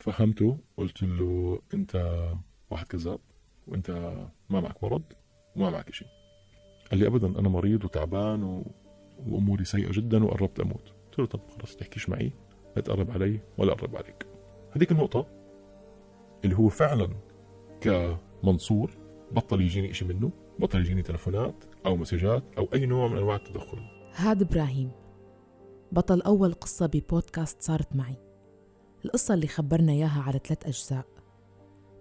فهمته قلت له أنت واحد كذاب وأنت ما معك مرض وما معك شيء. قال لي ابدا أنا مريض وتعبان و... وأموري سيئة جدا وقربت أموت. قلت له طب خلص تحكيش معي لا تقرب علي ولا أقرب عليك. هذيك النقطة اللي هو فعلا كمنصور بطل يجيني شيء منه بطل يجيني تلفونات أو مسجات أو أي نوع من أنواع التدخل. هاد إبراهيم بطل أول قصة ببودكاست صارت معي. القصة اللي خبرنا إياها على ثلاث أجزاء.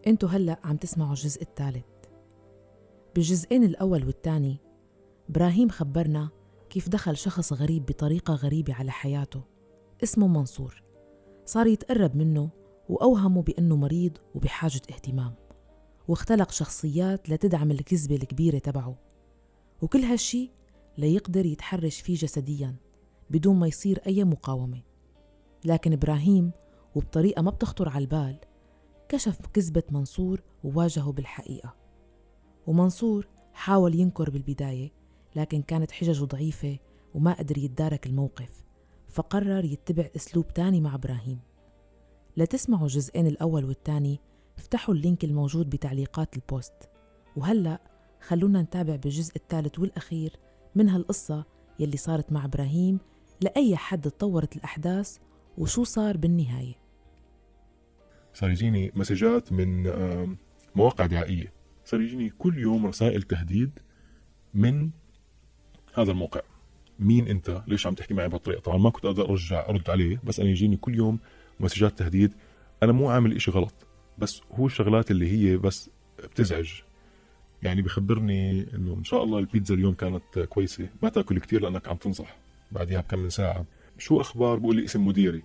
انتو هلأ عم تسمعوا الجزء الثالث. بالجزئين الأول والثاني إبراهيم خبرنا كيف دخل شخص غريب بطريقة غريبة على حياته اسمه منصور. صار يتقرب منه وأوهمه بأنه مريض وبحاجة اهتمام واختلق شخصيات لتدعم الكذبة الكبيرة تبعه. وكل هالشي ليقدر يتحرش فيه جسديا بدون ما يصير أي مقاومة. لكن إبراهيم وبطريقة ما بتخطر على البال. كشف كذبة منصور وواجهه بالحقيقة. ومنصور حاول ينكر بالبداية لكن كانت حججه ضعيفة وما قدر يتدارك الموقف فقرر يتبع أسلوب تاني مع إبراهيم. لتسمعوا الجزئين الأول والثاني افتحوا ال link الموجود بتعليقات ال post. وهلأ خلونا نتابع بالجزء الثالث والأخير من هالقصة يلي صارت مع إبراهيم لأي حد تطورت الأحداث وشو صار بالنهاية؟ صار يجيني مسجات من مواقع دعائية. صار يجيني كل يوم رسائل تهديد من هذا الموقع. مين انت؟ ليش عم تحكي معي بهالطريقة؟ طبعا ما كنت أقدر أرجع أرد عليه بس أنا يجيني كل يوم مسجات تهديد. أنا مو عامل إشي غلط بس هو الشغلات اللي هي بس بتزعج. يعني بخبرني إنه إن شاء الله البيتزا اليوم كانت كويسة. ما تأكل كثير لأنك عم تنصح. بعدها بكم من ساعة. شو أخبار بقول لي اسم مديري؟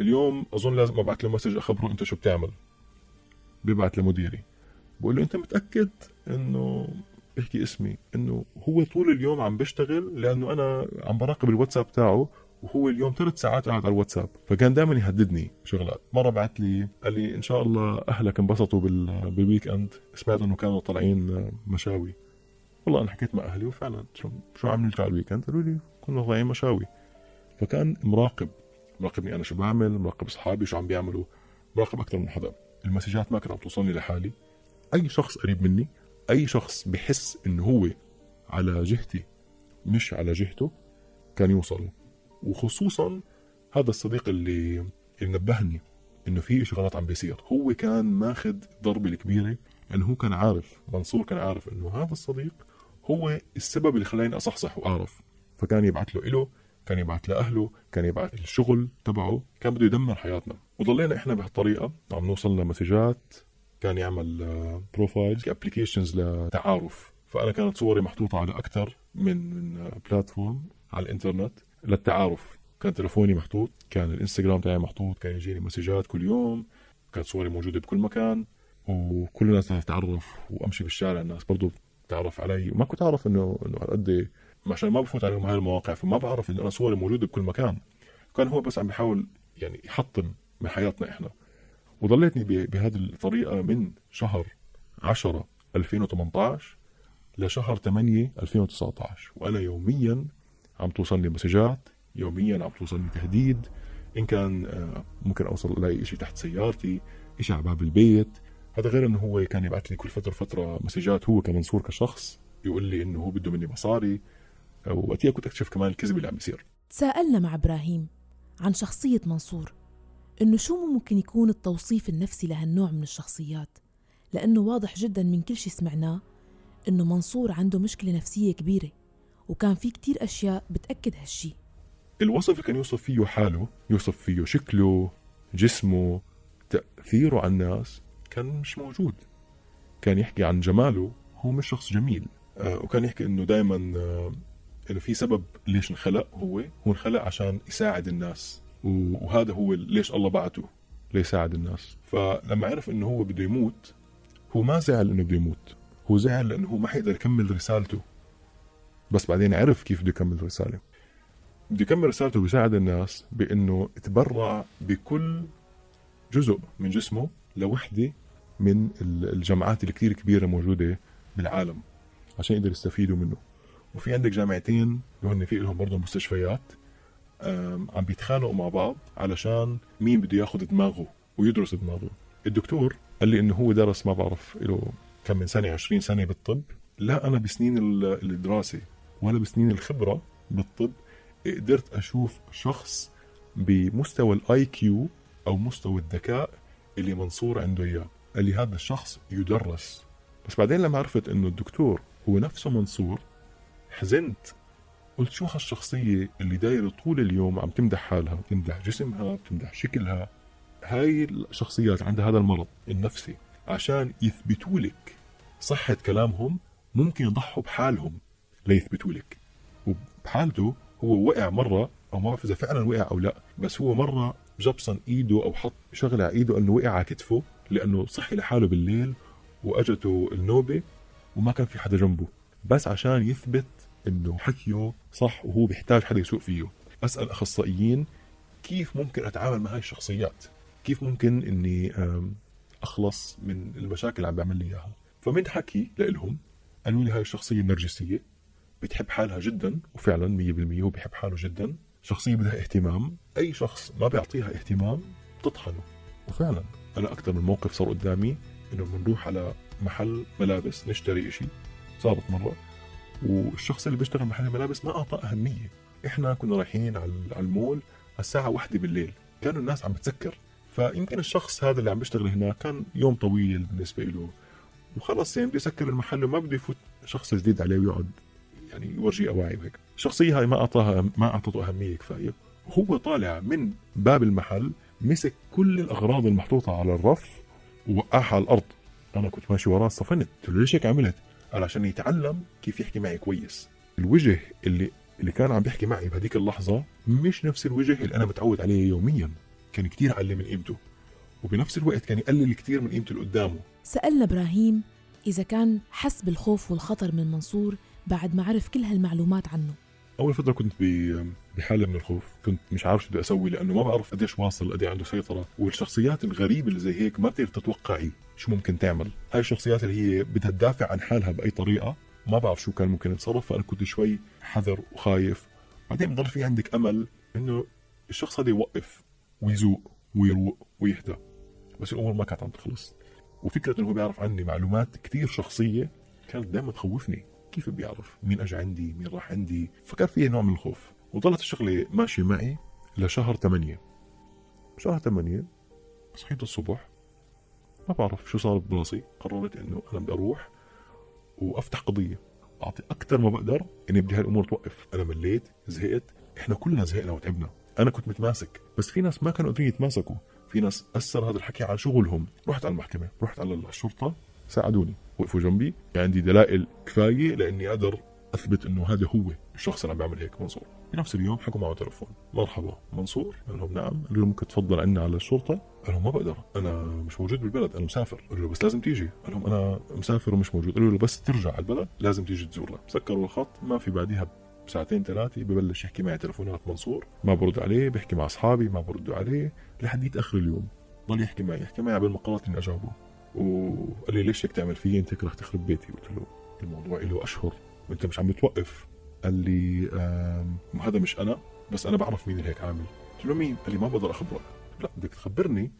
اليوم أظن لازم أبعث له مسج أخبره أنت شو بتعمل. ببعث لمديري. بقول له أنت متأكد إنه بحكي اسمي؟ إنه هو طول اليوم عم بيشتغل لأنه أنا عم براقب الواتساب تاعه وهو اليوم ثلاث ساعات قاعد على الواتساب. فكان دائما يهددني شغلات. مرة بعث لي قال لي إن شاء الله أهلك انبسطوا بال weekend سمعت إنه كانوا طالعين مشاوي. والله أنا حكيت مع أهلي وفعلا شو شو عملتوا على ال weekend قالوا لي كنا طالعين مشاوي. فكان مراقب مراقبني أنا شو بعمل مراقب أصحابي شو عم بيعملوا مراقب أكثر من حدا. ال messageات ما كانت توصلني لحالي. أي شخص قريب مني أي شخص بحس إنه هو على جهتي مش على جهته كان يوصل. وخصوصا هذا الصديق اللي اللي نبهني إنه في شيء غلط عم بيصير. هو كان ماخذ الضربه الكبيرة لأنه هو كان عارف منصور كان عارف إنه هذا الصديق هو السبب اللي خلاني أصحصح وأعرف. فكان يبعث له إله كان يبعث لأهله كان يبعث الشغل تبعه كان بده يدمر حياتنا. وضلينا إحنا بهالطريقة عم نوصل لمسجات كان يعمل profiles applications لتعارف. فأنا كانت صوري محطوطة على أكثر من platform على الإنترنت للتعارف. كان تلفوني محطوط كان الإنستغرام تاعي محطوط كان يجيني messageات كل يوم. كانت صوري موجودة بكل مكان. وكل الناس تتعرف وأمشي بالشارع الناس برضو تعرف علي. وما كنت أعرف إنه إنه قد عشان ما بفوت عليهم هاي المواقع فما بعرف انه أنا صوري موجوده بكل مكان. كان هو بس عم بيحاول يعني يحطم من حياتنا إحنا. وضليتني بهذه الطريقة من شهر 10 2018 لشهر 8 2019 وأنا يوميا عم توصلني مسجات يوميا عم توصلني تهديد. إن كان ممكن أوصل الاقي شيء تحت سيارتي شيء على باب البيت. هذا غير إنه هو كان يبعث لي كل فترة فترة مسجات هو كمنصور كشخص يقول لي إنه هو بده مني مصاري. وقتها كنت اكتشف كمان الكذب اللي عم بيصير تساءلنا مع إبراهيم عن شخصية منصور إنه شو ممكن يكون التوصيف النفسي لهالنوع من الشخصيات؟ لأنه واضح جدا من كل شيء سمعناه إنه منصور عنده مشكلة نفسية كبيرة وكان في كتير أشياء بتأكد هالشي. الوصف اللي كان يوصف فيه حاله يوصف فيه شكله جسمه تأثيره على الناس كان مش موجود. كان يحكي عن جماله هو مش شخص جميل. آه وكان يحكي إنه دائما آه إنه في سبب ليش انخلق هو هو انخلق عشان يساعد الناس. وهذا هو ليش الله بعته ليساعد الناس. فلما عرف إنه هو بده يموت هو ما زعل إنه بده يموت. هو زعل لأنه هو ما حيقدر يكمل رسالته. بس بعدين عرف كيف بده يكمل رسالة. بده يكمل رسالته ويساعد الناس بإنه يتبرع بكل جزء من جسمه لوحدة من الجامعات الكثير كبيرة موجودة بالعالم عشان يقدر يستفيدوا منه. وفي عندك جامعتين اللي هن في لهم برضه مستشفيات عم بيتخانقوا مع بعض علشان مين بده ياخذ دماغه ويدرس الموضوع الدكتور قال لي إنه هو درس ما بعرف له كم من سنة 20 سنة بالطب. لا أنا بسنين ال- الدراسة ولا بسنين الخبرة بالطب قدرت أشوف شخص بمستوى ال IQ أو مستوى الذكاء اللي منصور عنده إياه. قال لي هذا الشخص يدرس. بس بعدين لما عرفت إنه الدكتور هو نفسه منصور حزنت. قلت شو هالشخصية اللي دايرة طول اليوم عم تمدح حالها بتمدح جسمها بتمدح شكلها؟ هاي الشخصيات عندها هذا المرض النفسي عشان يثبتوا لك صحة كلامهم ممكن يضحوا بحالهم ليثبتوا لك. وبحالته هو وقع مرة أو ما بعرف إذا فعلا وقع أو لا بس هو مرة جبصن إيده أو حط شغلة على إيده أنه وقع على كتفه لأنه صحي لحاله بالليل وأجته النوبة وما كان في حدا جنبه. بس عشان يثبت إنه حكيه صح وهو بيحتاج حدا يسوق فيه. أسأل أخصائيين كيف ممكن أتعامل مع هاي الشخصيات؟ كيف ممكن إني أخلص من المشاكل اللي عم بيعمل لي إياها؟ فمن حكي لهم قالوا لي هاي الشخصية النرجسية بتحب حالها جدا وفعلا 100% هو حاله جدا. شخصية بدها اهتمام أي شخص ما بيعطيها اهتمام تطحنه وفعلا أنا أكثر من موقف صار قدامي إنه بنروح على محل ملابس نشتري إشي. صارت مرة. والشخص اللي بيشتغل محل الملابس ما اعطى أهمية. إحنا كنا رايحين على المول الساعة واحدة بالليل. كانوا الناس عم بتسكر. فيمكن الشخص هذا اللي عم بيشتغل هناك كان يوم طويل بالنسبة له. وخلص يعني بده يسكر المحل وما بده يفوت شخص جديد عليه ويقعد يعني يورجيه اواعي وهيك الشخصية هاي ما اعطاها ما أعطته أهمية كفاية. وهو طالع من باب المحل مسك كل الأغراض المحطوطة على الرف ووقعها على الأرض. أنا كنت ماشي وراه صفنت. قلت له ليش هيك عملت؟ قال عشان يتعلم كيف يحكي معي كويس. الوجه اللي اللي كان عم بيحكي معي بهذيك اللحظة مش نفس الوجه اللي أنا متعود عليه يوميا. كان كتير علم من قيمته وبنفس الوقت كان يقلل كتير من قيمته اللي قدامه. سألنا إبراهيم إذا كان حس بالخوف والخطر من منصور بعد ما عرف كل هالمعلومات عنه. أول فترة كنت ب- بحالة من الخوف. كنت مش عارف شو بدي أسوي لأنه ما بعرف قديش واصل قد عنده سيطرة. والشخصيات الغريبة اللي زي هيك ما بتقدر تتوقعي شو ممكن تعمل. هاي الشخصيات اللي هي بدها تدافع عن حالها بأي طريقة ما بعرف شو كان ممكن يتصرف. فأنا كنت شوي حذر وخايف. بعدين بضل في عندك أمل إنه الشخص هذا يوقف ويزوق ويروق ويهدى. بس الأمور ما كانت عم تخلص. وفكرة إنه هو بيعرف عني معلومات كثير شخصية كانت دائما تخوفني. كيف بيعرف؟ مين اجى عندي؟ مين راح عندي؟ فكان في نوع من الخوف. وظلت الشغلة ماشية معي لشهر 8 شهر 8 صحيت الصبح ما بعرف شو صار براسي قررت إنه أنا بدي أروح وأفتح قضية. أعطي أكثر ما بقدر إني بدي هالأمور توقف. أنا مليت زهقت. إحنا كلنا زهقنا وتعبنا. أنا كنت متماسك بس في ناس ما كانوا قادرين يتماسكوا. في ناس اثر هذا الحكي على شغلهم. رحت على المحكمة رحت على الشرطة. ساعدوني. وقفوا جنبي. عندي دلائل كفاية لأني أقدر أثبت إنه هذا هو الشخص اللي عم بيعمل هيك منصور. بنفس اليوم حكوا معه تلفون. مرحبا منصور. قال لهم نعم. قال لهم ممكن تفضل عنا على الشرطة؟ قال لهم ما بقدر أنا مش موجود بالبلد أنا مسافر. قال له بس لازم تيجي. قال لهم أنا مسافر ومش موجود. قالوا له بس ترجع على البلد لازم تيجي تزورنا سكروا الخط. ما في بعديها بساعتين ثلاثة ببلش يحكي معي تلفونات منصور. ما برد عليه بيحكي مع أصحابي ما بردوا عليه لحد آخر اليوم. ضل يحكي معي يحكي معي قبل ما قررت إني أجاوبه وقال لي ليش هيك تعمل فيي؟ أنت كره تخرب بيتي. قلت له الموضوع له أشهر. وأنت مش عم بتوقف. قال لي هذا مش أنا بس أنا بعرف مين اللي هيك عامل. قلت له مين؟ قال لي ما بقدر أخبرك. لا بدك تخبرني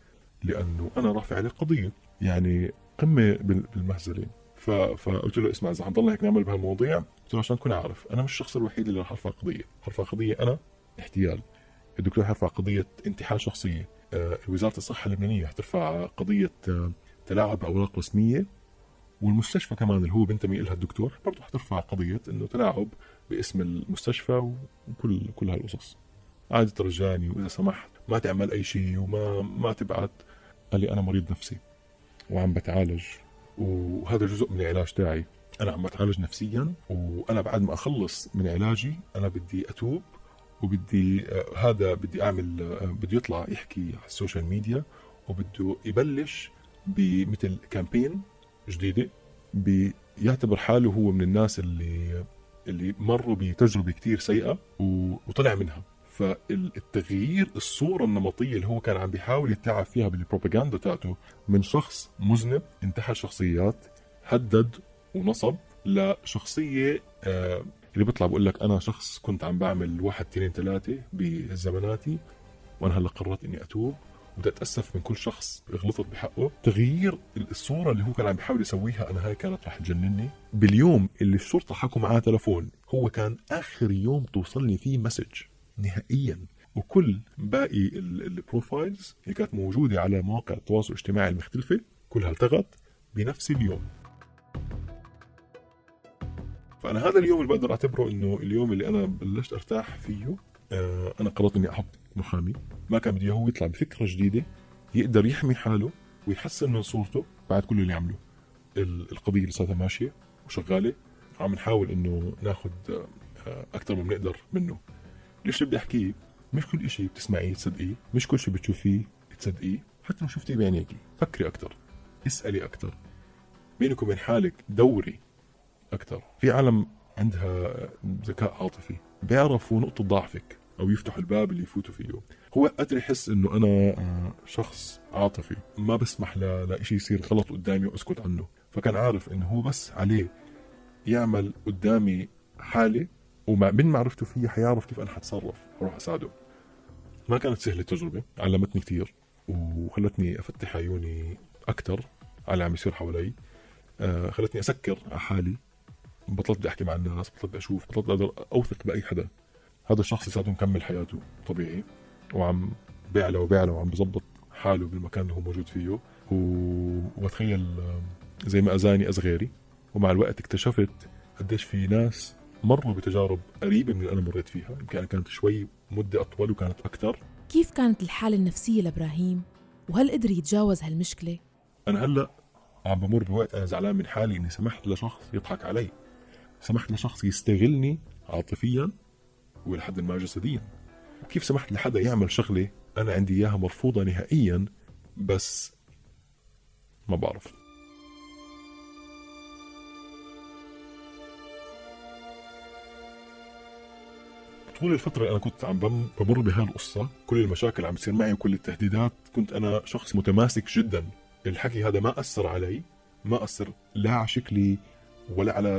لأنه أنا رافع عليه قضية. يعني قمة بال- بالمهزلة ف... فقلت له اسمع إذا حنضل هيك نعمل بهالمواضيع قلت له عشان تكون عارف أنا مش الشخص الوحيد اللي رح أرفع قضية، أرفع قضية أنا احتيال. الدكتور حيرفع قضية انتحال شخصية. آه، وزاره الصحة اللبنانية حترفع قضية آه، تلاعب باوراق رسمية والمستشفى كمان اللي هو بينتمي لها الدكتور برضه حترفع قضية إنه تلاعب باسم المستشفى وكل كل هالقصص. عادي ترجاني وإذا سمحت ما تعمل أي شيء وما ما تبعت قال لي أنا مريض نفسي وعم بتعالج وهذا جزء من العلاج تاعي. أنا عم بتعالج نفسيا وأنا بعد ما أخلص من علاجي أنا بدي أتوب وبدي آه، هذا بدي أعمل آه، بده يطلع يحكي على ال social media وبده يبلش بمثل campaign جديدة بيعتبر حاله هو من الناس اللي اللي مروا بتجربة كتير سيئة وطلع منها. فالتغيير الصورة النمطية اللي هو كان عم بيحاول يتعب فيها بالبروباغندا تاعته من شخص مذنب انتحل شخصيات هدد ونصب لشخصية آه اللي بيطلع بقول لك أنا شخص كنت عم بعمل واحد اثنين ثلاثة بزماناتي وأنا هلأ قررت إني أتوب. وبدي اتاسف من كل شخص غلطت بحقه. تغيير الصورة اللي هو كان عم بيحاول يسويها أنا هاي كانت رح تجنني. باليوم اللي الشرطة حكوا معاه تلفون هو كان آخر يوم توصلني فيه مسج. نهائيا. وكل باقي ال- البروفايلز اللي كانت موجودة على مواقع التواصل الاجتماعي المختلفة. كلها التغت بنفس اليوم. فأنا هذا اليوم اللي بقدر أعتبره إنه اليوم اللي أنا بلشت أرتاح فيه آه أنا قررت إني أحط محامي. ما كان بدي هو يطلع بفكرة جديدة يقدر يحمي حاله ويحسن من صورته بعد كل اللي عمله. ال- القضية صارت ماشية وشغالة عم نحاول إنه ناخذ أكثر ما بنقدر منه. ليش بدي احكيه مش كل شيء بتسمعيه تصدقيه مش كل شيء بتشوفيه تصدقيه حتى لو شفتيه بعينيكي فكري أكثر اسألي أكثر بينك وبين حالك دوري أكثر في عالم عندها ذكاء عاطفي بيعرفوا نقطة ضعفك. أو يفتحوا الباب اللي يفوتوا فيه. هو قادر يحس إنه أنا آه، شخص عاطفي. ما بسمح لشيء يصير غلط قدامي وأسكت عنه. فكان عارف إنه هو بس عليه يعمل قدامي حالة ومع من معرفته فيه حيعرف كيف أنا حتصرف أروح أساعده. ما كانت سهلة التجربة علمتني كثير وخلتني أفتح عيوني أكثر على اللي عم يصير حوالي. آه، خلتني أسكر على حالي. بطلت بدي أحكي مع الناس بطلت بدي أشوف بطلت أقدر أوثق بأي حدا. هذا الشخص لساته مكمل حياته طبيعي وعم بيعلى وبيعلى وعم بظبط حاله بالمكان اللي هو موجود فيه. و... وبتخيل آه، زي ما أذاني اذى غيري. ومع الوقت اكتشفت قديش في ناس مروا بتجارب قريبة من اللي أنا مريت فيها. يمكن أنا كانت شوي مدة أطول وكانت أكثر. كيف كانت الحالة النفسية لإبراهيم؟ وهل قدر يتجاوز هالمشكلة؟ أنا هلأ عم بمر بوقت أنا زعلان من حالي إني سمحت لشخص يضحك علي. سمحت لشخص يستغلني عاطفيا. ولحد ما جسديا كيف سمحت لحدا يعمل شغلة أنا عندي إياها مرفوضة نهائيا بس ما بعرف. طول الفترة أنا كنت عم بم- بمر بهالقصة كل المشاكل عم تصير معي وكل التهديدات كنت أنا شخص متماسك جدا. الحكي هذا ما أثر علي ما أثر لا على شكلي ولا على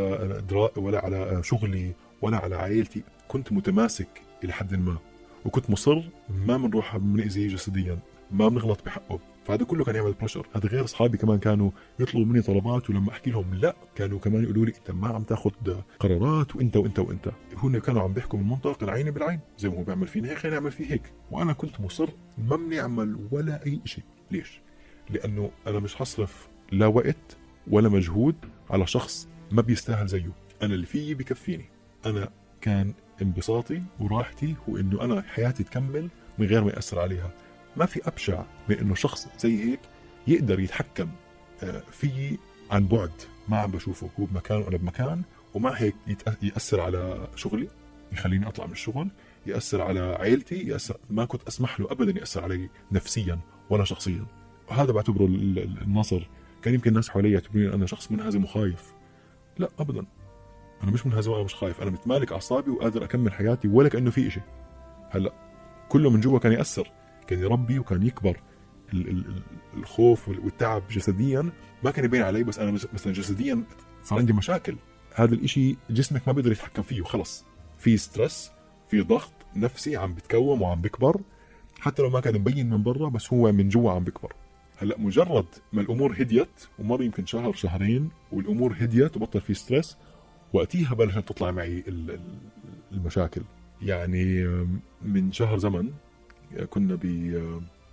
ولا على شغلي ولا على عائلتي كنت متماسك إلى حد ما وكنت مصر ما بنروح بنأذي جسديا ما بنغلط بحقه. فهذا كله كان يعمل بريشر هذا غير أصحابي كمان كانوا يطلبوا مني طلبات ولما أحكي لهم لا كانوا كمان يقولوا لي أنت ما عم تأخذ قرارات وأنت وأنت وأنت. هن كانوا عم بيحكوا من منطلق العين بالعين زي ما هو بيعمل فينا هيك نعمل فيه هيك. وأنا كنت مصر ما بدي اعمل ولا أي شيء. ليش؟ لأنه أنا مش حصرف لا وقت ولا مجهود على شخص ما بيستاهل زيه. أنا اللي فيي بكفيني. أنا كان انبساطي وراحتي هو إنه أنا حياتي تكمل من غير ما يأثر عليها. ما في أبشع من إنه شخص زي هيك يقدر يتحكم آه، فيي عن بعد. ما عم بشوفه هو بمكان وأنا بمكان ومع هيك يأثر على شغلي يخليني أطلع من الشغل يأثر على عائلتي ياثر ما كنت أسمح له ابدا يأثر علي نفسيا ولا شخصيا. وهذا بعتبره ال- ال- النصر. كان يمكن الناس حوالي يعتبروني أنا شخص منهزم وخايف. لا ابدا. أنا مش منهزم وأنا مش خايف. أنا متمالك أعصابي وقادر أكمل حياتي ولا كأنه في إشي. هلأ كله من جوا كان يأثر كان يربي وكان يكبر. ال- ال- ال- الخوف وال- والتعب جسديا ما كان يبين علي بس أنا مثلا جسديا صار عندي مشاكل. هذا الإشي جسمك ما بيقدر يتحكم فيه خلص في ستريس في ضغط نفسي عم بتكوم وعم بكبر. حتى لو ما كان مبين من برا بس هو من جوا عم بكبر. هلأ مجرد ما الأمور هديت ومر يمكن شهر شهرين والأمور هديت وبطل في ستريس وقتها بلشت تطلع معي ال- ال- المشاكل. يعني من شهر زمن كنا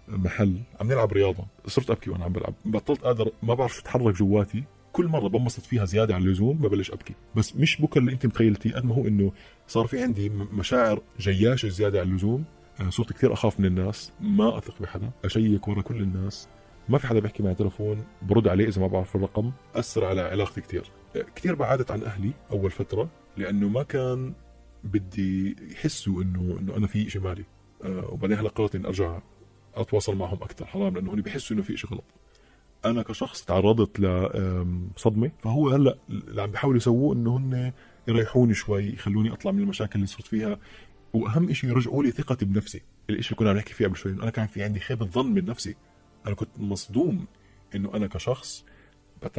بمحل عم نلعب رياضة. صرت أبكي وأنا عم بلعب. بطلت قادر ما بعرف شو اتحرك جواتي. كل مرة بنبسط فيها زيادة عن اللزوم ببلش أبكي. بس مش بكى اللي أنت متخيلتيه. قد ما هو إنه صار في عندي مشاعر جياشة زيادة عن اللزوم. آه، صرت كثير أخاف من الناس. ما أثق بحدا. أشيك ورا كل الناس. ما في حدا بيحكي معي تلفون برد عليه إذا ما بعرف الرقم أثر على علاقتي كثير كثير بعدت عن أهلي أول فترة لأنه ما كان بدي يحسوا انه إنه أنا في شيء مالي. آه، وبعدين هلا قررت إني أرجع أتواصل معهم أكثر حرام لأنه هن بيحسوا إنه في شيء غلط. أنا كشخص تعرضت لصدمه فهو هلا اللي عم بيحاولوا يسووه إنه هن يريحوني شوي يخلوني أطلع من المشاكل اللي صرت فيها. وأهم شيء يرجعوا لي ثقتي بنفسي. الشيء اللي كنا عم نحكي فيه قبل شوي أنا كان في عندي خيبة ظن من نفسي. أنا كنت مصدوم إنه أنا كشخص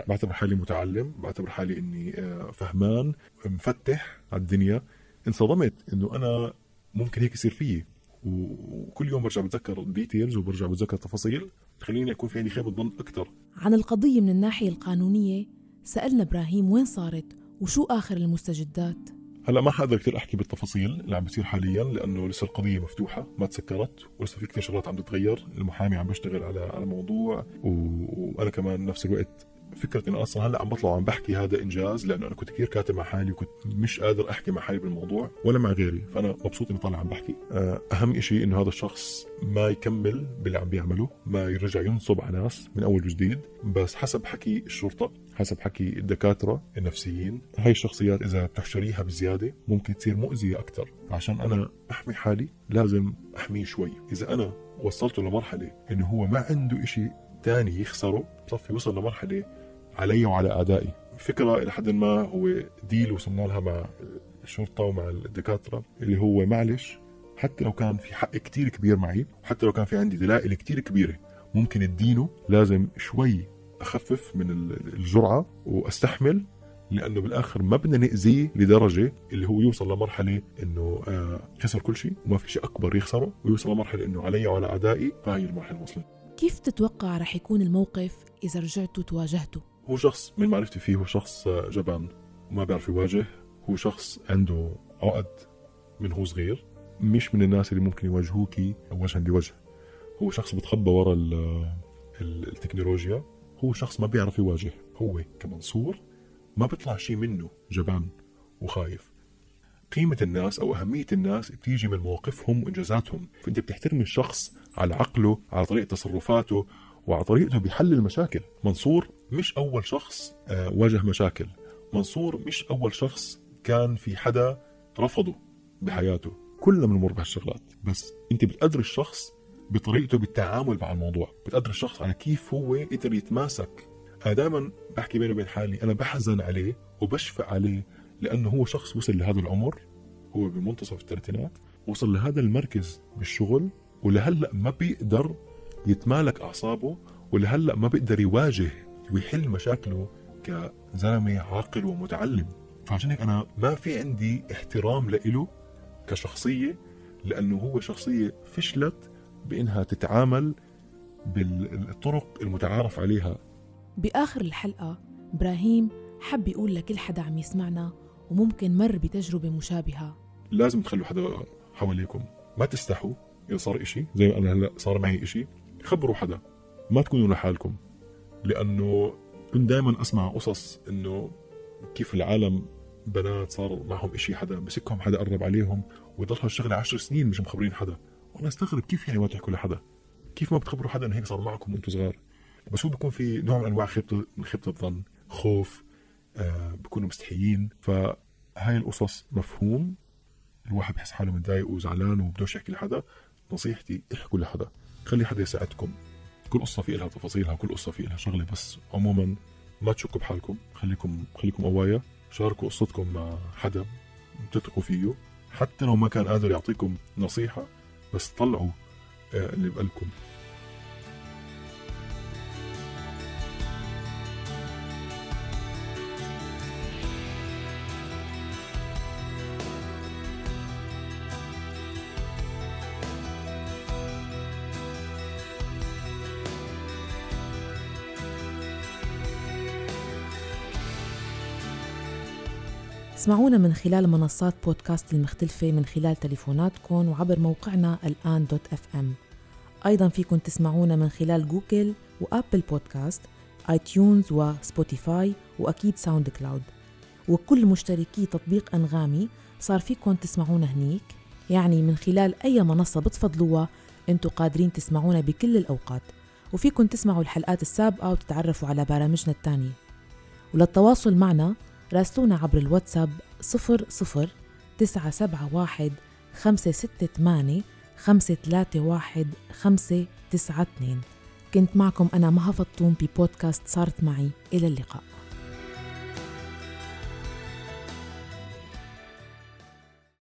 بعتبر حالي متعلم بعتبر حالي إني آه، فهمان مفتح على الدنيا. انصدمت إنه أنا ممكن هيك يصير فيي. وكل يوم برجع بتذكر ديتيلز وبرجع بتذكر تفاصيل تخليني أكون في عندي خيبة ظن أكثر عن القضية من الناحية القانونية سألنا إبراهيم وين صارت وشو آخر المستجدات؟ هلا ما حقدر كثير أحكي بالتفاصيل اللي عم بيصير حاليا لأنه لسه القضية مفتوحة ما تسكرت ولسه في كثير شغلات عم تتغير المحامي عم بيشتغل على على موضوع و... وأنا كمان نفس الوقت فكره إنه أصلا هلأ عم بطلع وعم بحكي هذا إنجاز لأنه أنا كنت كثير كاتب مع حالي وكنت مش قادر أحكي مع حالي بالموضوع ولا مع غيري فأنا مبسوط إني طالع عم بحكي. آه، أهم شيء إنه هذا الشخص ما يكمل باللي عم بيعمله ما يرجع ينصب على ناس من أول وجديد بس حسب حكي الشرطة حسب حكي الدكاترة النفسيين هاي الشخصيات إذا بتحشريها بزيادة ممكن تصير مؤذية أكثر عشان أنا أحمي حالي لازم أحميه شوي. إذا أنا وصلته لمرحلة إنه هو ما عنده إشي تاني يخسره بصفي وصل لمرحلة علي وعلى أعدائي فكره إلى حد ما هو ديل وصلنا لها مع الشرطة ومع الدكاترة اللي هو معلش حتى لو كان في حق كتير كبير معي وحتى لو كان في عندي دلائل كتير كبيرة ممكن ادينه لازم شوي أخفف من الجرعة وأستحمل لأنه بالآخر ما بدنا ناذيه لدرجة اللي هو يوصل لمرحلة إنه آه خسر كل شيء وما في شيء أكبر يخسره ويوصل لمرحلة إنه علي وعلى أعدائي فهي المرحله وصلت كيف تتوقع رح يكون الموقف إذا رجعتوا تواجهته؟ هو شخص من معرفتي فيه هو شخص جبان وما بيعرف يواجه. هو شخص عنده عقد من هو صغير مش من الناس اللي ممكن يواجهوكي وجها لوجه هو شخص بتخبى ورا التكنولوجيا. هو شخص ما بيعرف يواجه. هو كمنصور ما بيطلع شيء منه جبان وخايف. قيمة الناس أو أهمية الناس بتيجي من مواقفهم وإنجازاتهم. فأنت بتحترم الشخص على عقله على طريقة تصرفاته وعلى طريقته بيحل المشاكل. منصور مش أول شخص آه، واجه مشاكل. منصور مش أول شخص كان في حدا رفضه بحياته. كلنا بنمر بهالشغلات. بس أنت بتقدر الشخص بطريقته بالتعامل مع الموضوع. بتقدر الشخص على كيف هو قدر يتماسك. أنا دائما بحكي بيني وبين حالي أنا بحزن عليه وبشفق عليه لأنه هو شخص وصل لهذا العمر. هو بمنتصف الثلاثينات. وصل لهذا المركز بالشغل. ولهلأ ما بيقدر يتمالك أعصابه. ولهلأ ما بيقدر يواجه ويحل مشاكله كزلمة عاقل ومتعلم. فعشان هيك أنا ما في عندي احترام لإله كشخصية لأنه هو شخصية فشلت بإنها تتعامل بالطرق المتعارف عليها. بآخر الحلقة إبراهيم حب يقول لكل حدا عم يسمعنا وممكن مر بتجربة مشابهة. لازم تخلوا حدا حواليكم. ما تستحوا إذا صار إشي زي ما أنا هلأ صار معي إشي خبروا حدا. ما تكونوا لحالكم. لأنه كنت دائما أسمع قصص إنه كيف العالم بنات صار معهم إشي حدا مسكهم حدا قرب عليهم ويضل هالشغلة عشر سنين مش مخبرين حدا. وأنا أستغرب كيف يعني ما تحكوا لحدا كيف ما بتخبروا حدا إنه هيك صار معكم وأنتم صغار؟ بس هو بيكون في نوع من أنواع خيبة خيبة الظن خوف آه بيكونوا مستحيين. فهاي القصص مفهوم. الواحد بحس حاله متضايق وزعلان وبدوش يحكي لحدا. نصيحتي احكوا لحدا. خلي حدا يساعدكم. كل قصة في لها تفاصيلها كل قصة في لها شغلة بس عموما ما تشكوا بحالكم. خليكم خليكم قوايا. شاركوا قصتكم مع حدا بتثقوا فيه. حتى لو ما كان قادر يعطيكم نصيحة بس طلعوا آه، اللي بقلبكم. اسمعونا من خلال منصات بودكاست المختلفة من خلال تليفوناتكم وعبر موقعنا الآن dot FM أيضا فيكم تسمعونا من خلال Google و Apple Podcast iTunes و Spotify وأكيد SoundCloud وكل مشتركي تطبيق أنغامي صار فيكم تسمعونا هنيك. يعني من خلال أي منصة بتفضلوها إنتو قادرين تسمعونا بكل الأوقات. وفيكم تسمعوا الحلقات السابقة وتتعرفوا على برامجنا التانية. وللتواصل معنا راسلونا عبر الواتساب 00 971 568 531 592 كنت معكم أنا مها فطوم ببودكاست صارت معي. إلى اللقاء.